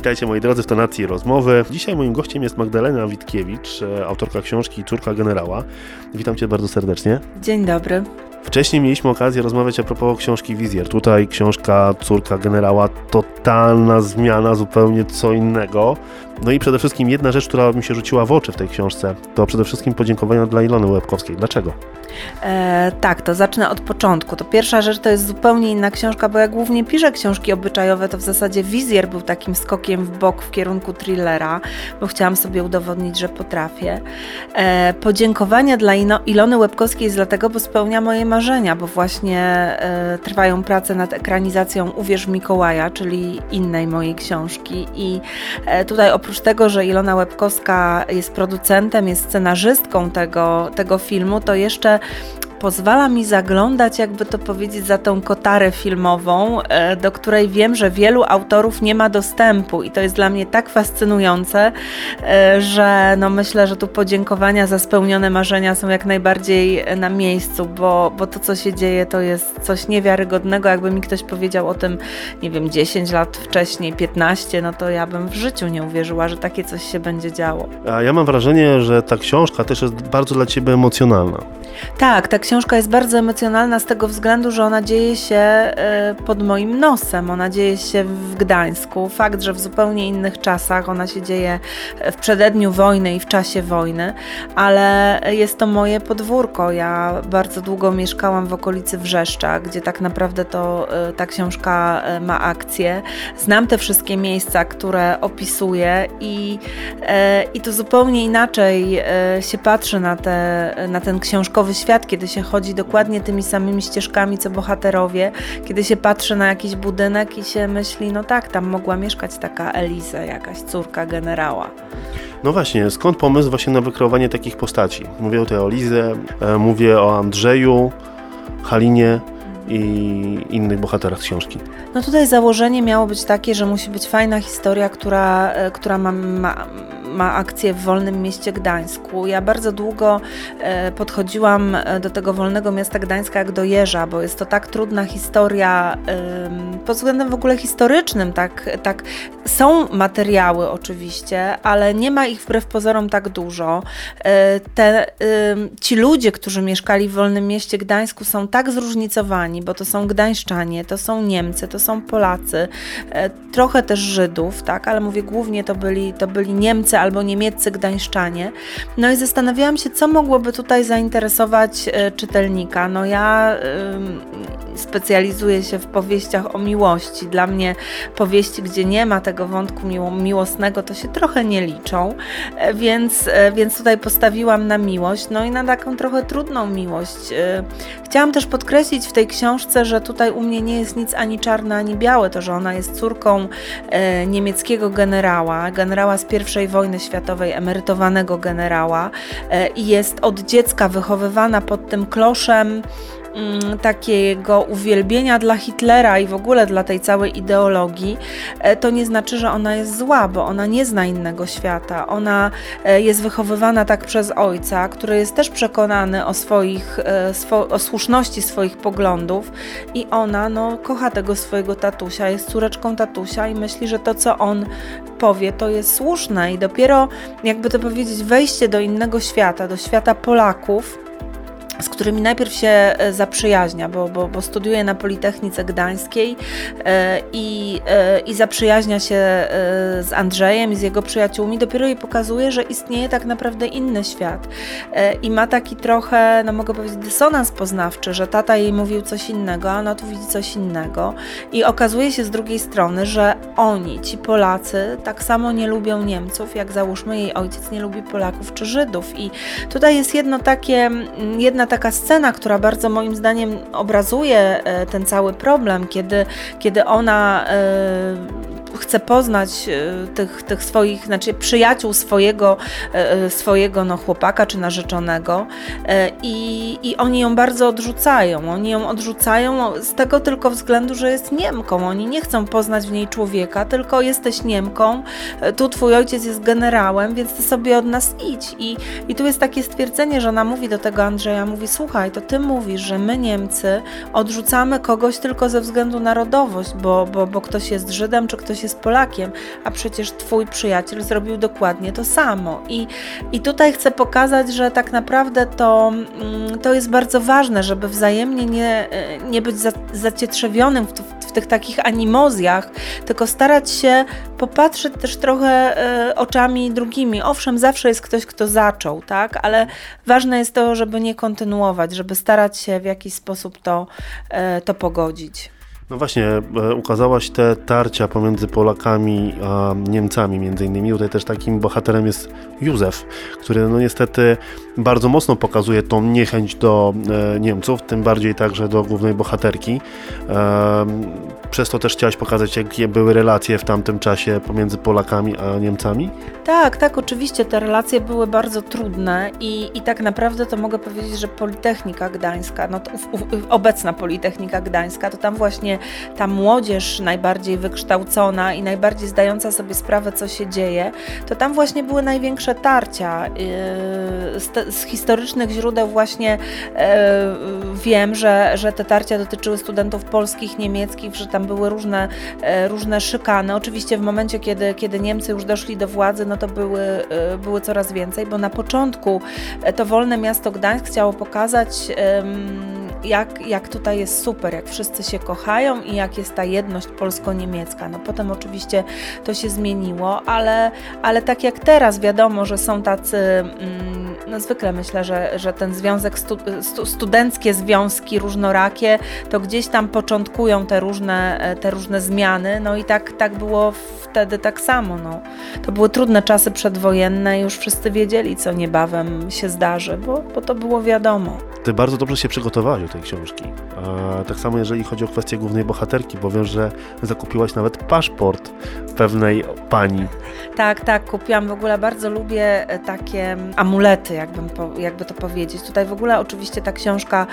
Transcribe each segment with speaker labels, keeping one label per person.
Speaker 1: Witajcie moi drodzy w tonacji rozmowy. Dzisiaj moim gościem jest Magdalena Witkiewicz, e, autorka książki Córka Generała. Witam Cię bardzo serdecznie.
Speaker 2: Dzień dobry.
Speaker 1: Wcześniej mieliśmy okazję rozmawiać a propos książki Wizjer. Tutaj książka Córka Generała, totalna zmiana, zupełnie co innego. No i przede wszystkim jedna rzecz, która mi się rzuciła w oczy w tej książce, to przede wszystkim podziękowania dla Ilony Łebkowskiej. Dlaczego?
Speaker 2: E, tak, to zacznę od początku. To pierwsza rzecz to jest zupełnie inna książka, bo ja głównie piszę książki obyczajowe, to w zasadzie Wizjer był takim skokiem w bok w kierunku thrillera, bo chciałam sobie udowodnić, że potrafię. E, podziękowania dla Ilony Łebkowskiej jest dlatego, bo spełnia moje marzenia, bo właśnie e, trwają prace nad ekranizacją Uwierz Mikołaja, czyli innej mojej książki. I e, tutaj oprócz tego, że Ilona Łebkowska jest producentem, jest scenarzystką tego, tego filmu, to jeszcze pozwala mi zaglądać, jakby to powiedzieć, za tą kotarę filmową, e, do której wiem, że wielu autorów nie ma dostępu i to jest dla mnie tak fascynujące, e, że no myślę, że tu podziękowania za spełnione marzenia są jak najbardziej na miejscu, bo, bo to, co się dzieje, to jest coś niewiarygodnego. Jakby mi ktoś powiedział o tym, nie wiem, 10 lat wcześniej, 15, no to ja bym w życiu nie uwierzyła, że takie coś się będzie działo.
Speaker 1: A ja mam wrażenie, że ta książka też jest bardzo dla Ciebie emocjonalna.
Speaker 2: Tak, ta książka jest bardzo emocjonalna z tego względu, że ona dzieje się e, pod moim nosem. Ona dzieje się w Gdańsku. Fakt, że w zupełnie innych czasach ona się dzieje w przededniu wojny i w czasie wojny, ale jest to moje podwórko. Ja bardzo długo mieszkałam w okolicy Wrzeszcza, gdzie tak naprawdę to e, ta książka e, ma akcję. Znam te wszystkie miejsca, które opisuję i, i to zupełnie inaczej się patrzy na, te, na ten książkowy świat, kiedy się chodzi dokładnie tymi samymi ścieżkami co bohaterowie, kiedy się patrzy na jakiś budynek i się myśli, no tak, tam mogła mieszkać taka Eliza, jakaś córka generała.
Speaker 1: No właśnie, skąd pomysł właśnie na wykreowanie takich postaci? Mówię tutaj o Lizę, e, mówię o Andrzeju, Halinie i innych bohaterach książki.
Speaker 2: No tutaj założenie miało być takie, że musi być fajna historia, która, e, która ma, ma ma akcję w Wolnym Mieście Gdańsku. Ja bardzo długo e, podchodziłam e, do tego Wolnego Miasta Gdańska jak do jeża, bo jest to tak trudna historia pod względem w ogóle historycznym. Tak, tak. Są materiały oczywiście, ale nie ma ich wbrew pozorom tak dużo. Te, ci ludzie, którzy mieszkali w Wolnym Mieście Gdańsku są tak zróżnicowani, bo to są Gdańszczanie, to są Niemcy, to są Polacy, trochę też Żydów, tak, ale mówię głównie to byli, to byli Niemcy, albo niemieccy gdańszczanie. No i zastanawiałam się, co mogłoby tutaj zainteresować e, czytelnika. No ja specjalizuję się w powieściach o miłości. Dla mnie powieści, gdzie nie ma tego wątku miłosnego, to się trochę nie liczą, e, więc, e, więc tutaj postawiłam na miłość, no i na taką trochę trudną miłość. Chciałam też podkreślić w tej książce, że tutaj u mnie nie jest nic ani czarne, ani białe, to, że ona jest córką niemieckiego generała, generała z I wojny światowej, emerytowanego generała e, i jest od dziecka wychowywana pod tym kloszem takiego uwielbienia dla Hitlera i w ogóle dla tej całej ideologii, e, to nie znaczy, że ona jest zła, bo ona nie zna innego świata. Ona e, jest wychowywana tak przez ojca, który jest też przekonany o swoich, e, o słuszności swoich poglądów i ona no, kocha tego swojego tatusia, jest córeczką tatusia i myśli, że to, co on powie, to jest słuszne i dopiero, jakby to powiedzieć, wejście do innego świata, do świata Polaków, z którymi najpierw się e, zaprzyjaźnia, bo, bo, bo studiuje na Politechnice Gdańskiej e, i, e, i zaprzyjaźnia się z Andrzejem i z jego przyjaciółmi, dopiero jej pokazuje, że istnieje tak naprawdę inny świat. I ma taki trochę, no mogę powiedzieć, dysonans poznawczy, że tata jej mówił coś innego, a ona tu widzi coś innego. I okazuje się z drugiej strony, że oni, ci Polacy, tak samo nie lubią Niemców, jak załóżmy jej ojciec nie lubi Polaków czy Żydów. I tutaj jest jedno takie, jedna taka scena, która bardzo moim zdaniem obrazuje e, ten cały problem, kiedy, kiedy ona e, chce poznać e, tych, tych swoich, znaczy przyjaciół swojego, e, e, swojego no, chłopaka czy narzeczonego i, i oni ją bardzo odrzucają. Oni ją odrzucają z tego tylko względu, że jest Niemką. Oni nie chcą poznać w niej człowieka, tylko jesteś Niemką, tu twój ojciec jest generałem, więc ty sobie od nas idź. I, i tu jest takie stwierdzenie, że ona mówi do tego Andrzeja, mówi słuchaj, to ty mówisz, że my Niemcy odrzucamy kogoś tylko ze względu na narodowość, bo, bo, bo ktoś jest Żydem, czy ktoś się z Polakiem, a przecież twój przyjaciel zrobił dokładnie to samo. I, i tutaj chcę pokazać, że tak naprawdę to, mm, to jest bardzo ważne, żeby wzajemnie nie, nie być zacietrzewionym w, w, w tych takich animozjach, tylko starać się popatrzeć też trochę e, oczami drugimi. Owszem, zawsze jest ktoś, kto zaczął, tak, ale ważne jest to, żeby nie kontynuować, żeby starać się w jakiś sposób to, e, to pogodzić.
Speaker 1: No właśnie, e, ukazałaś te tarcia pomiędzy Polakami a Niemcami między innymi. Tutaj też takim bohaterem jest Józef, który no niestety bardzo mocno pokazuje tą niechęć do e, Niemców, tym bardziej także do głównej bohaterki. E, przez to też chciałaś pokazać, jakie były relacje w tamtym czasie pomiędzy Polakami a Niemcami?
Speaker 2: Tak, tak, oczywiście te relacje były bardzo trudne i, i tak naprawdę to mogę powiedzieć, że Politechnika Gdańska, no to, obecna Politechnika Gdańska, to tam właśnie ta młodzież najbardziej wykształcona i najbardziej zdająca sobie sprawę, co się dzieje, to tam właśnie były największe tarcia. Yy, z, historycznych źródeł właśnie yy, wiem, że, że te tarcia dotyczyły studentów polskich, niemieckich, że tam były różne, yy, różne szykany. Oczywiście w momencie, kiedy, kiedy Niemcy już doszli do władzy, no to były, były coraz więcej, bo na początku to wolne miasto Gdańsk chciało pokazać jak, jak tutaj jest super, jak wszyscy się kochają i jak jest ta jedność polsko-niemiecka. No potem oczywiście to się zmieniło, ale, ale tak jak teraz wiadomo, że są tacy, mm, no zwykle myślę, że, że ten związek, stu, stu, studenckie związki różnorakie, to gdzieś tam początkują te różne, te różne zmiany, no i tak, tak było wtedy tak samo. No. To były trudne czasy przedwojenne, już wszyscy wiedzieli, co niebawem się zdarzy, bo, bo to było wiadomo.
Speaker 1: Ty bardzo dobrze się przygotowałeś do tej książki. A tak samo jeżeli chodzi o kwestię głównej bohaterki, bo wiem, że zakupiłaś nawet paszport pewnej pani.
Speaker 2: Tak, tak, kupiłam. W ogóle bardzo lubię e, takie amulety, jakbym, jakby to powiedzieć. Tutaj w ogóle oczywiście ta książka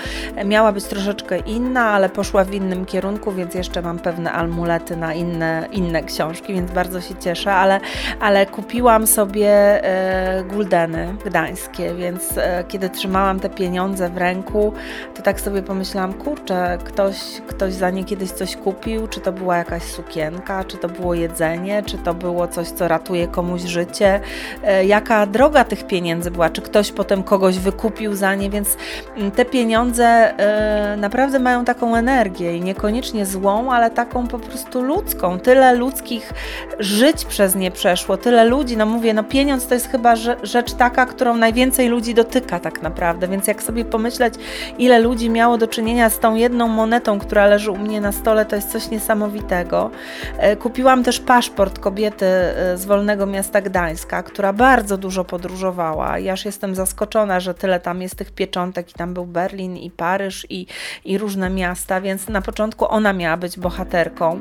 Speaker 2: miała być troszeczkę inna, ale poszła w innym kierunku, więc jeszcze mam pewne amulety na inne, inne książki, więc bardzo się cieszę, ale, ale kupiłam sobie e, guldeny gdańskie, więc e, kiedy trzymałam te pieniądze w ręku, to tak sobie pomyślałam, kurczę, ktoś, ktoś za nie kiedyś coś kupił, czy to była jakaś sukienka, czy to było jedzenie, czy to było coś, co ratuje komuś życie, e, jaka droga tych pieniędzy była, czy ktoś potem kogoś wykupił za nie, więc mm, te pieniądze e, naprawdę mają taką energię i niekoniecznie złą, ale taką po prostu ludzką. Tyle ludzkich żyć przez nie przeszło, tyle ludzi, no mówię, no pieniądz to jest chyba rzecz taka, którą najwięcej ludzi dotyka tak naprawdę, więc jak sobie pomyśleć, ile ludzi miało do czynienia z tą jedną monetą, która leży u mnie na stole, to jest coś niesamowitego. E, kupiłam też paszport kobiety e, z Wolnego Miasta Gdańska, która bardzo dużo podróżowała i aż jestem zaskoczona, że tyle tam jest tych pieczątek i tam był Berlin i Paryż i, i różne miasta, więc na początku ona miała być bohaterką.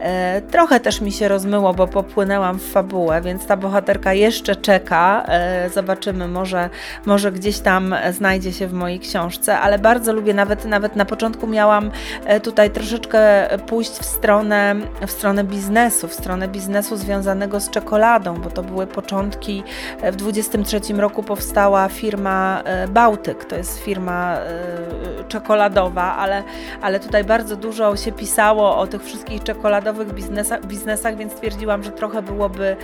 Speaker 2: E, trochę też mi się rozmyło, bo popłynęłam w fabułę, więc ta bohaterka jeszcze czeka. Zobaczymy, może, może gdzieś tam znajdzie się w mojej ale bardzo lubię, nawet, nawet na początku miałam tutaj troszeczkę pójść w stronę, w stronę biznesu, w stronę biznesu związanego z czekoladą, bo to były początki. W 23 roku powstała firma e, Bałtyk, to jest firma e, czekoladowa, ale, ale tutaj bardzo dużo się pisało o tych wszystkich czekoladowych biznesach, biznesach więc stwierdziłam, że trochę byłoby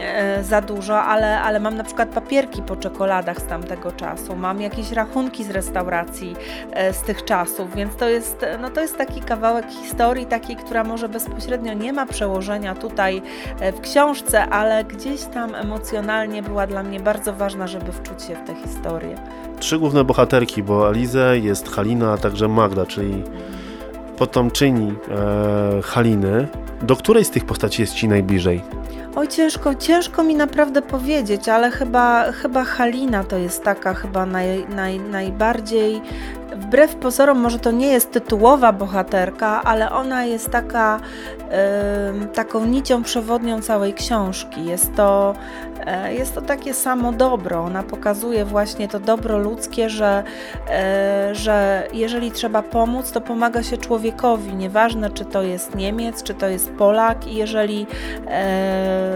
Speaker 2: e, za dużo, ale, ale mam na przykład papierki po czekoladach z tamtego czasu, mam jakieś rachunki z restauracji z tych czasów, więc to jest, no to jest taki kawałek historii, takiej, która może bezpośrednio nie ma przełożenia tutaj e, w książce, ale gdzieś tam emocjonalnie była dla mnie bardzo ważna, żeby wczuć się w tę historię.
Speaker 1: Trzy główne bohaterki, bo Alizę, jest Halina, a także Magda, czyli potomczyni e, Haliny. Do której z tych postaci jest Ci najbliżej?
Speaker 2: Oj, ciężko, ciężko mi naprawdę powiedzieć, ale chyba, chyba Halina to jest taka chyba naj, naj, najbardziej wbrew pozorom, może to nie jest tytułowa bohaterka, ale ona jest taka, y, taką nicią przewodnią całej książki. Jest to, y, jest to takie samo dobro. Ona pokazuje właśnie to dobro ludzkie, że, y, że jeżeli trzeba pomóc, to pomaga się człowiekowi. Nieważne, czy to jest Niemiec, czy to jest Polak, i jeżeli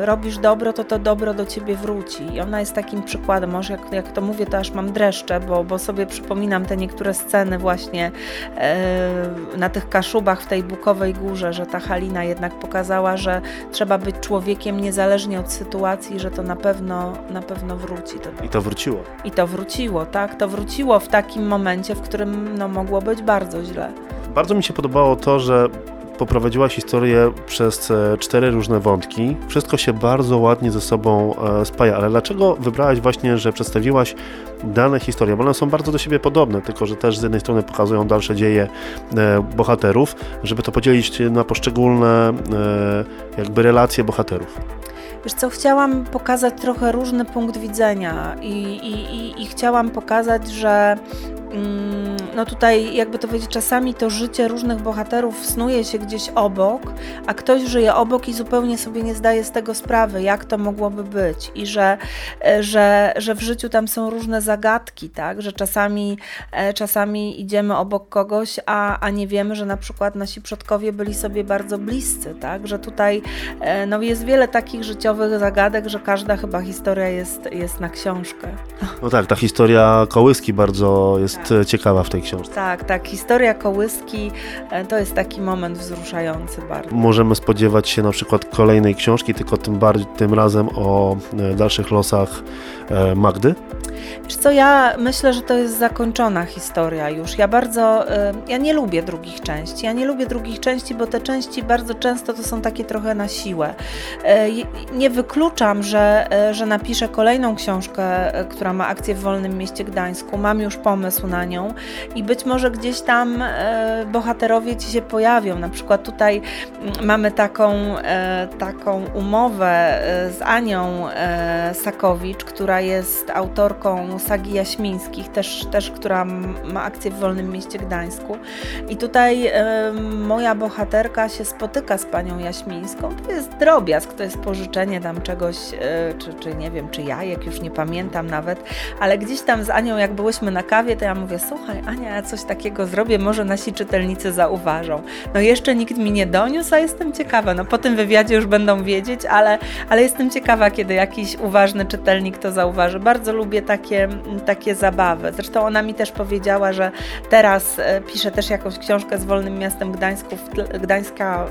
Speaker 2: robisz dobro, to to dobro do ciebie wróci. I ona jest takim przykładem. Może jak, jak to mówię, to aż mam dreszcze, bo, bo sobie przypominam te niektóre sceny właśnie na tych kaszubach w tej Bukowej Górze, że ta Halina jednak pokazała, że trzeba być człowiekiem niezależnie od sytuacji, że to na pewno, na pewno wróci.
Speaker 1: I to wróciło.
Speaker 2: I to wróciło, tak? To wróciło w takim momencie, w którym no, mogło być bardzo źle.
Speaker 1: Bardzo mi się podobało to, że poprowadziłaś historię przez e, cztery różne wątki. Wszystko się bardzo ładnie ze sobą e, spaja, ale dlaczego wybrałaś właśnie, że przedstawiłaś dane historie? Bo one są bardzo do siebie podobne, tylko że też z jednej strony pokazują dalsze dzieje e, bohaterów, żeby to podzielić na poszczególne jakby relacje bohaterów.
Speaker 2: Wiesz co, chciałam pokazać trochę różny punkt widzenia i, i, i, i chciałam pokazać, że no tutaj, jakby to powiedzieć, czasami to życie różnych bohaterów snuje się gdzieś obok, a ktoś żyje obok i zupełnie sobie nie zdaje z tego sprawy, jak to mogłoby być. I że, e, że, że w życiu tam są różne zagadki, tak, że czasami, e, czasami idziemy obok kogoś, a, a nie wiemy, że na przykład nasi przodkowie byli sobie bardzo bliscy, tak, że tutaj e, no, jest wiele takich życiowych zagadek, że każda chyba historia jest, jest na książkę.
Speaker 1: No tak, ta historia kołyski bardzo jest E, ciekawa w tej książce.
Speaker 2: Tak, tak. Historia kołyski e, to jest taki moment wzruszający bardzo.
Speaker 1: Możemy spodziewać się na przykład kolejnej książki, tylko tym, bardziej, tym razem o e, dalszych losach Magdy.
Speaker 2: Wiesz co, ja myślę, że to jest zakończona historia już. Ja bardzo, ja nie lubię drugich części. Ja nie lubię drugich części, bo te części bardzo często to są takie trochę na siłę. Nie wykluczam, że, że napiszę kolejną książkę, która ma akcję w Wolnym Mieście Gdańsku. Mam już pomysł na nią i być może gdzieś tam bohaterowie ci się pojawią. Na przykład tutaj mm, mamy taką, taką umowę z Anią Sakowicz, która jest autorką sagi Jaśmińskich, też, też która ma akcję w Wolnym Mieście Gdańsku. I tutaj moja bohaterka się spotyka z panią Jaśmińską. To jest drobiazg, to jest pożyczenie tam czegoś, e, czy, czy nie wiem, czy jajek, już nie pamiętam nawet, ale gdzieś tam z Anią, jak byłyśmy na kawie, to ja mówię, słuchaj Ania, ja coś takiego zrobię, może nasi czytelnicy zauważą. No jeszcze nikt mi nie doniósł, a jestem ciekawa. No po tym wywiadzie już będą wiedzieć, ale, ale jestem ciekawa, kiedy jakiś uważny czytelnik to zauważy. Bardzo lubię takie takie, zabawy. Zresztą ona mi też powiedziała, że teraz e, pisze też jakąś książkę z Wolnym Miastem Gdańsku, Gdańska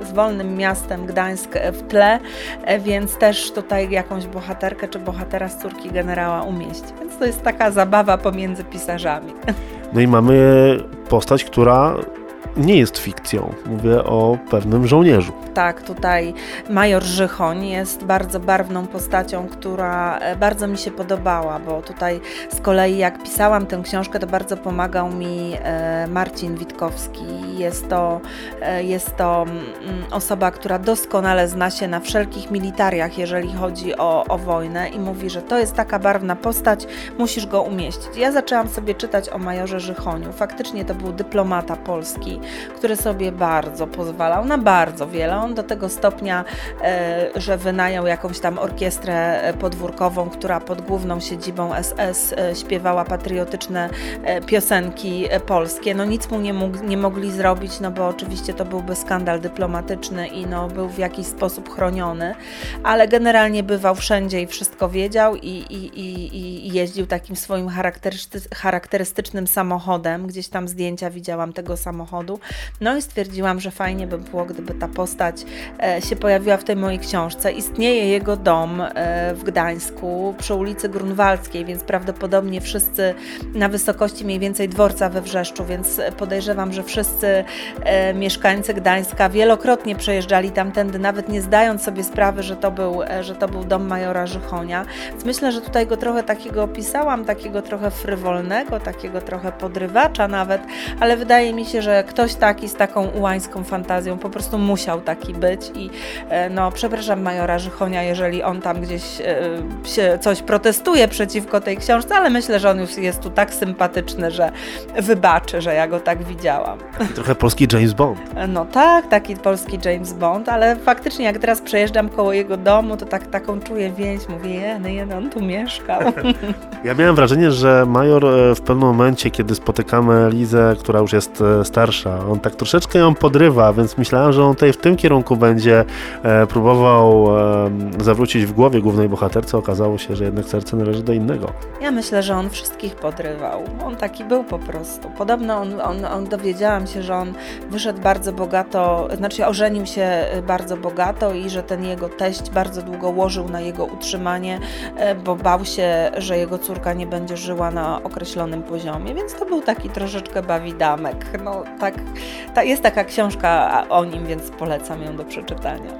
Speaker 2: e, z Wolnym Miastem Gdańsk w tle, e, więc też tutaj jakąś bohaterkę czy bohatera z córki generała umieści. Więc to jest taka zabawa pomiędzy pisarzami.
Speaker 1: No i mamy postać, która nie jest fikcją. Mówię o pewnym żołnierzu.
Speaker 2: Tak, tutaj major Żychoń jest bardzo barwną postacią, która e, bardzo mi się podobała, bo tutaj z kolei jak pisałam tę książkę, to bardzo pomagał mi e, Marcin Witkowski. Jest to, e, jest to mm, osoba, która doskonale zna się na wszelkich militariach, jeżeli chodzi o, o wojnę i mówi, że to jest taka barwna postać, musisz go umieścić. Ja zaczęłam sobie czytać o majorze Żychoniu. Faktycznie to był dyplomata polski, który sobie bardzo pozwalał na bardzo wiele. On do tego stopnia, e, że wynajął jakąś tam orkiestrę e, podwórkową, która pod główną siedzibą SS e, śpiewała patriotyczne piosenki polskie. No nic mu nie, mógł, nie mogli zrobić, no bo oczywiście to byłby skandal dyplomatyczny i no był w jakiś sposób chroniony, ale generalnie bywał wszędzie i wszystko wiedział i, i, i, i jeździł takim swoim charakterystycznym samochodem. Gdzieś tam zdjęcia widziałam tego samochodu no i stwierdziłam, że fajnie by było, gdyby ta postać e, się pojawiła w tej mojej książce. Istnieje jego dom e, w Gdańsku przy ulicy Grunwaldzkiej, więc prawdopodobnie wszyscy na wysokości mniej więcej dworca we Wrzeszczu, więc podejrzewam, że wszyscy e, mieszkańcy Gdańska wielokrotnie przejeżdżali tamtędy, nawet nie zdając sobie sprawy, że to był, że to był dom majora Żychonia. Więc myślę, że tutaj go trochę takiego opisałam, takiego trochę frywolnego, takiego trochę podrywacza nawet, ale wydaje mi się, że ktoś taki z taką ułańską fantazją po prostu musiał taki być i e, no przepraszam majora Żychonia, jeżeli on tam gdzieś e, się coś protestuje przeciwko tej książce, ale myślę, że on już jest tu tak sympatyczny, że wybaczy, że ja go tak widziałam.
Speaker 1: Trochę polski James Bond.
Speaker 2: No tak, taki polski James Bond, ale faktycznie jak teraz przejeżdżam koło jego domu, to tak, taką czuję więź, mówię, jeny, jeny, on tu mieszkał.
Speaker 1: Ja miałem wrażenie, że major e, w pewnym momencie, kiedy spotykamy Lizę, która już jest starsza, On tak troszeczkę ją podrywa, więc myślałem, że on tutaj w tym kierunku będzie e, próbował e, zawrócić w głowie głównej bohaterce. Okazało się, że jednak serce należy do innego.
Speaker 2: Ja myślę, że on wszystkich podrywał. On taki był po prostu. Podobno on, on, on dowiedziałam się, że on wyszedł bardzo bogato, znaczy ożenił się bardzo bogato i że ten jego teść bardzo długo łożył na jego utrzymanie, e, bo bał się, że jego córka nie będzie żyła na określonym poziomie, więc to był taki troszeczkę bawidamek. No, tak, ta, jest taka książka o nim, więc polecam ją do przeczytania.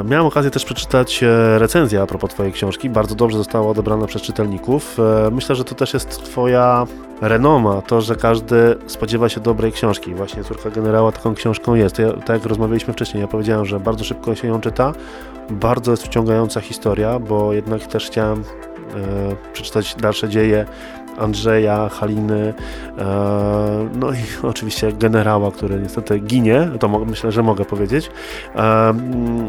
Speaker 1: E, miałem okazję też przeczytać e, recenzję a propos Twojej książki. Bardzo dobrze została odebrana przez czytelników. Myślę, że to też jest Twoja renoma, to, że każdy spodziewa się dobrej książki. Właśnie Córka Generała taką książką jest. Ja, tak jak rozmawialiśmy wcześniej, ja powiedziałem, że bardzo szybko się ją czyta, bardzo jest wciągająca historia, bo jednak też chciałem e, przeczytać dalsze dzieje Andrzeja, Haliny, e, no i oczywiście generała, który niestety ginie, to myślę, że mogę powiedzieć. E, mm,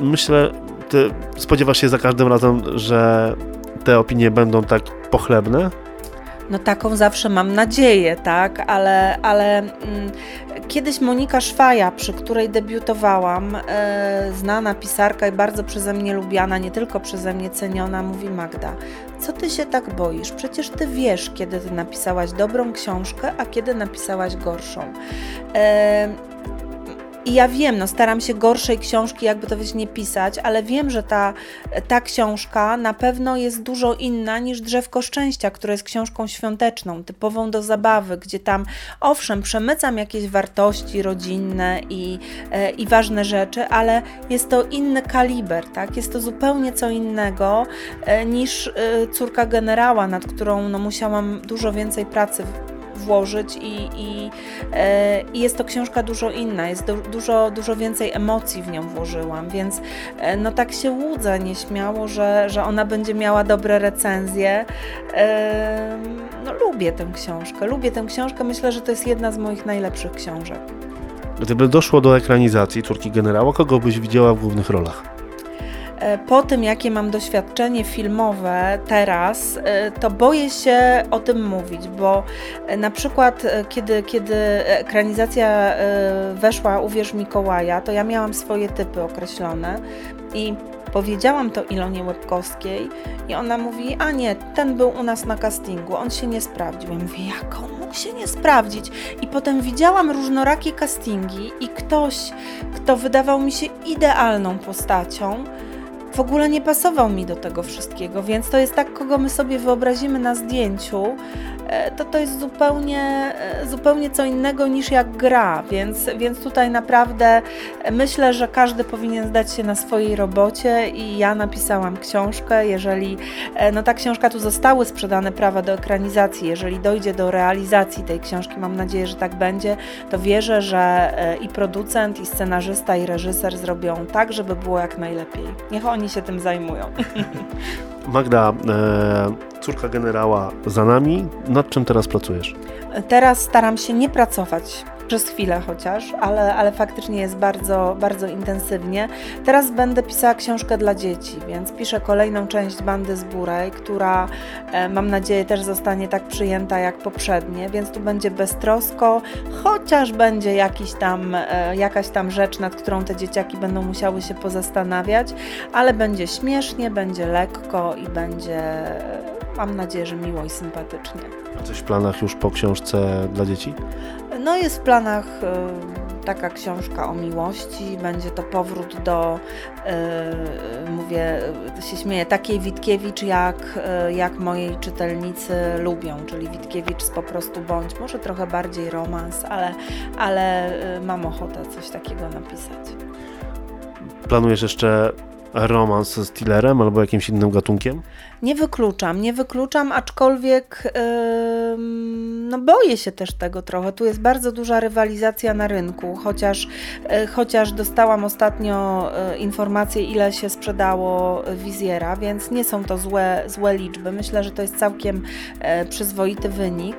Speaker 1: myślę, ty spodziewasz się za każdym razem, że te opinie będą tak pochlebne?
Speaker 2: No taką zawsze mam nadzieję, tak, ale, ale mm, kiedyś Monika Szwaja, przy której debiutowałam, e, znana pisarka i bardzo przeze mnie lubiana, nie tylko przeze mnie ceniona, mówi Magda, co ty się tak boisz? Przecież ty wiesz, kiedy ty napisałaś dobrą książkę, a kiedy napisałaś gorszą. E, i ja wiem, no staram się gorszej książki, jakby to wiesz, nie pisać, ale wiem, że ta, ta książka na pewno jest dużo inna niż Drzewko Szczęścia, która jest książką świąteczną, typową do zabawy, gdzie tam owszem, przemycam jakieś wartości rodzinne i, e, i ważne rzeczy, ale jest to inny kaliber, tak? Jest to zupełnie co innego e, niż e, córka generała, nad którą no, musiałam dużo więcej pracy włożyć i, i, e, i jest to książka dużo inna, jest du, dużo, dużo więcej emocji w nią włożyłam, więc e, no tak się łudzę nieśmiało, że, że ona będzie miała dobre recenzje. No lubię tę książkę, lubię tę książkę, myślę, że to jest jedna z moich najlepszych książek.
Speaker 1: Gdyby doszło do ekranizacji Córki Generała, kogo byś widziała w głównych rolach?
Speaker 2: E, po tym, jakie mam doświadczenie filmowe teraz, e, to boję się o tym mówić, bo e, na przykład kiedy, kiedy ekranizacja weszła Uwierz Mikołaja, to ja miałam swoje typy określone i Powiedziałam to Ilonie Łebkowskiej i ona mówi, a nie, ten był u nas na castingu, on się nie sprawdził. Ja mówię, jak on mógł się nie sprawdzić? I potem widziałam różnorakie castingi i ktoś, kto wydawał mi się idealną postacią, w ogóle nie pasował mi do tego wszystkiego, więc to jest tak, kogo my sobie wyobrazimy na zdjęciu, to to jest zupełnie, e, zupełnie co innego niż jak gra, więc, więc tutaj naprawdę myślę, że każdy powinien zdać się na swojej robocie i ja napisałam książkę, jeżeli e, no ta książka tu zostały sprzedane prawa do ekranizacji, jeżeli dojdzie do realizacji tej książki, mam nadzieję, że tak będzie, to wierzę, że i producent, i scenarzysta, i reżyser zrobią tak, żeby było jak najlepiej. Niech oni się tym zajmują.
Speaker 1: Magda, e, córka generała za nami. Nad czym teraz pracujesz?
Speaker 2: Teraz staram się nie pracować przez chwilę chociaż, ale, ale faktycznie jest bardzo, bardzo intensywnie. Teraz będę pisała książkę dla dzieci, więc piszę kolejną część Bandy z Burej, która e, mam nadzieję też zostanie tak przyjęta jak poprzednie, więc tu będzie beztrosko, chociaż będzie jakiś tam, e, jakaś tam rzecz, nad którą te dzieciaki będą musiały się pozastanawiać, ale będzie śmiesznie, będzie lekko i będzie, mam nadzieję, że miło i sympatycznie.
Speaker 1: A coś w planach już po książce dla dzieci?
Speaker 2: No jest w planach y, taka książka o miłości, będzie to powrót do, y, mówię, się śmieję, takiej Witkiewicz jak, y, jak mojej czytelnicy lubią, czyli Witkiewicz z po prostu bądź, może trochę bardziej romans, ale, ale mam ochotę coś takiego napisać.
Speaker 1: Planujesz jeszcze romans z Tillerem albo jakimś innym gatunkiem?
Speaker 2: Nie wykluczam, nie wykluczam, aczkolwiek yy, no boję się też tego trochę. Tu jest bardzo duża rywalizacja na rynku, chociaż, yy, chociaż dostałam ostatnio yy, informację, ile się sprzedało wizjera, więc nie są to złe, złe liczby. Myślę, że to jest całkiem e, przyzwoity wynik.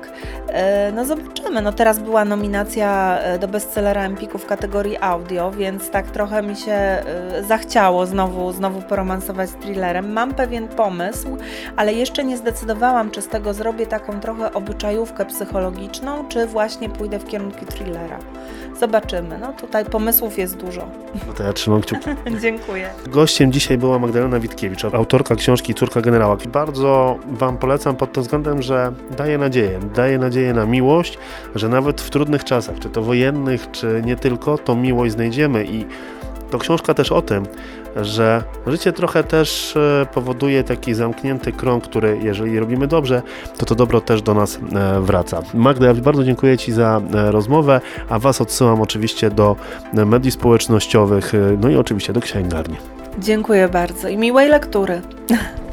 Speaker 2: No zobaczymy. No teraz była nominacja do bestsellera Empiku w kategorii audio, więc tak trochę mi się zachciało znowu znowu, znowu poromansować z thrillerem. Mam pewien pomysł, ale jeszcze nie zdecydowałam, czy z tego zrobię taką trochę obyczajówkę psychologiczną, czy właśnie pójdę w kierunku thrillera. Zobaczymy. No tutaj pomysłów jest dużo.
Speaker 1: No to ja trzymam kciuki.
Speaker 2: Dziękuję.
Speaker 1: Gościem dzisiaj była Magdalena Witkiewicz, autorka książki Córka Generała. Bardzo Wam polecam pod tym względem, że daje nadzieję. Daje nadzieję na miłość, że nawet w trudnych czasach, czy to wojennych, czy nie tylko, to miłość znajdziemy i to książka też o tym, że życie trochę też e, powoduje taki zamknięty krąg, który jeżeli robimy dobrze, to to dobro też do nas e, wraca. Magda, ja bardzo dziękuję Ci za e, rozmowę, a Was odsyłam oczywiście do mediów społecznościowych, no i oczywiście do księgarni.
Speaker 2: Dziękuję bardzo i miłej lektury.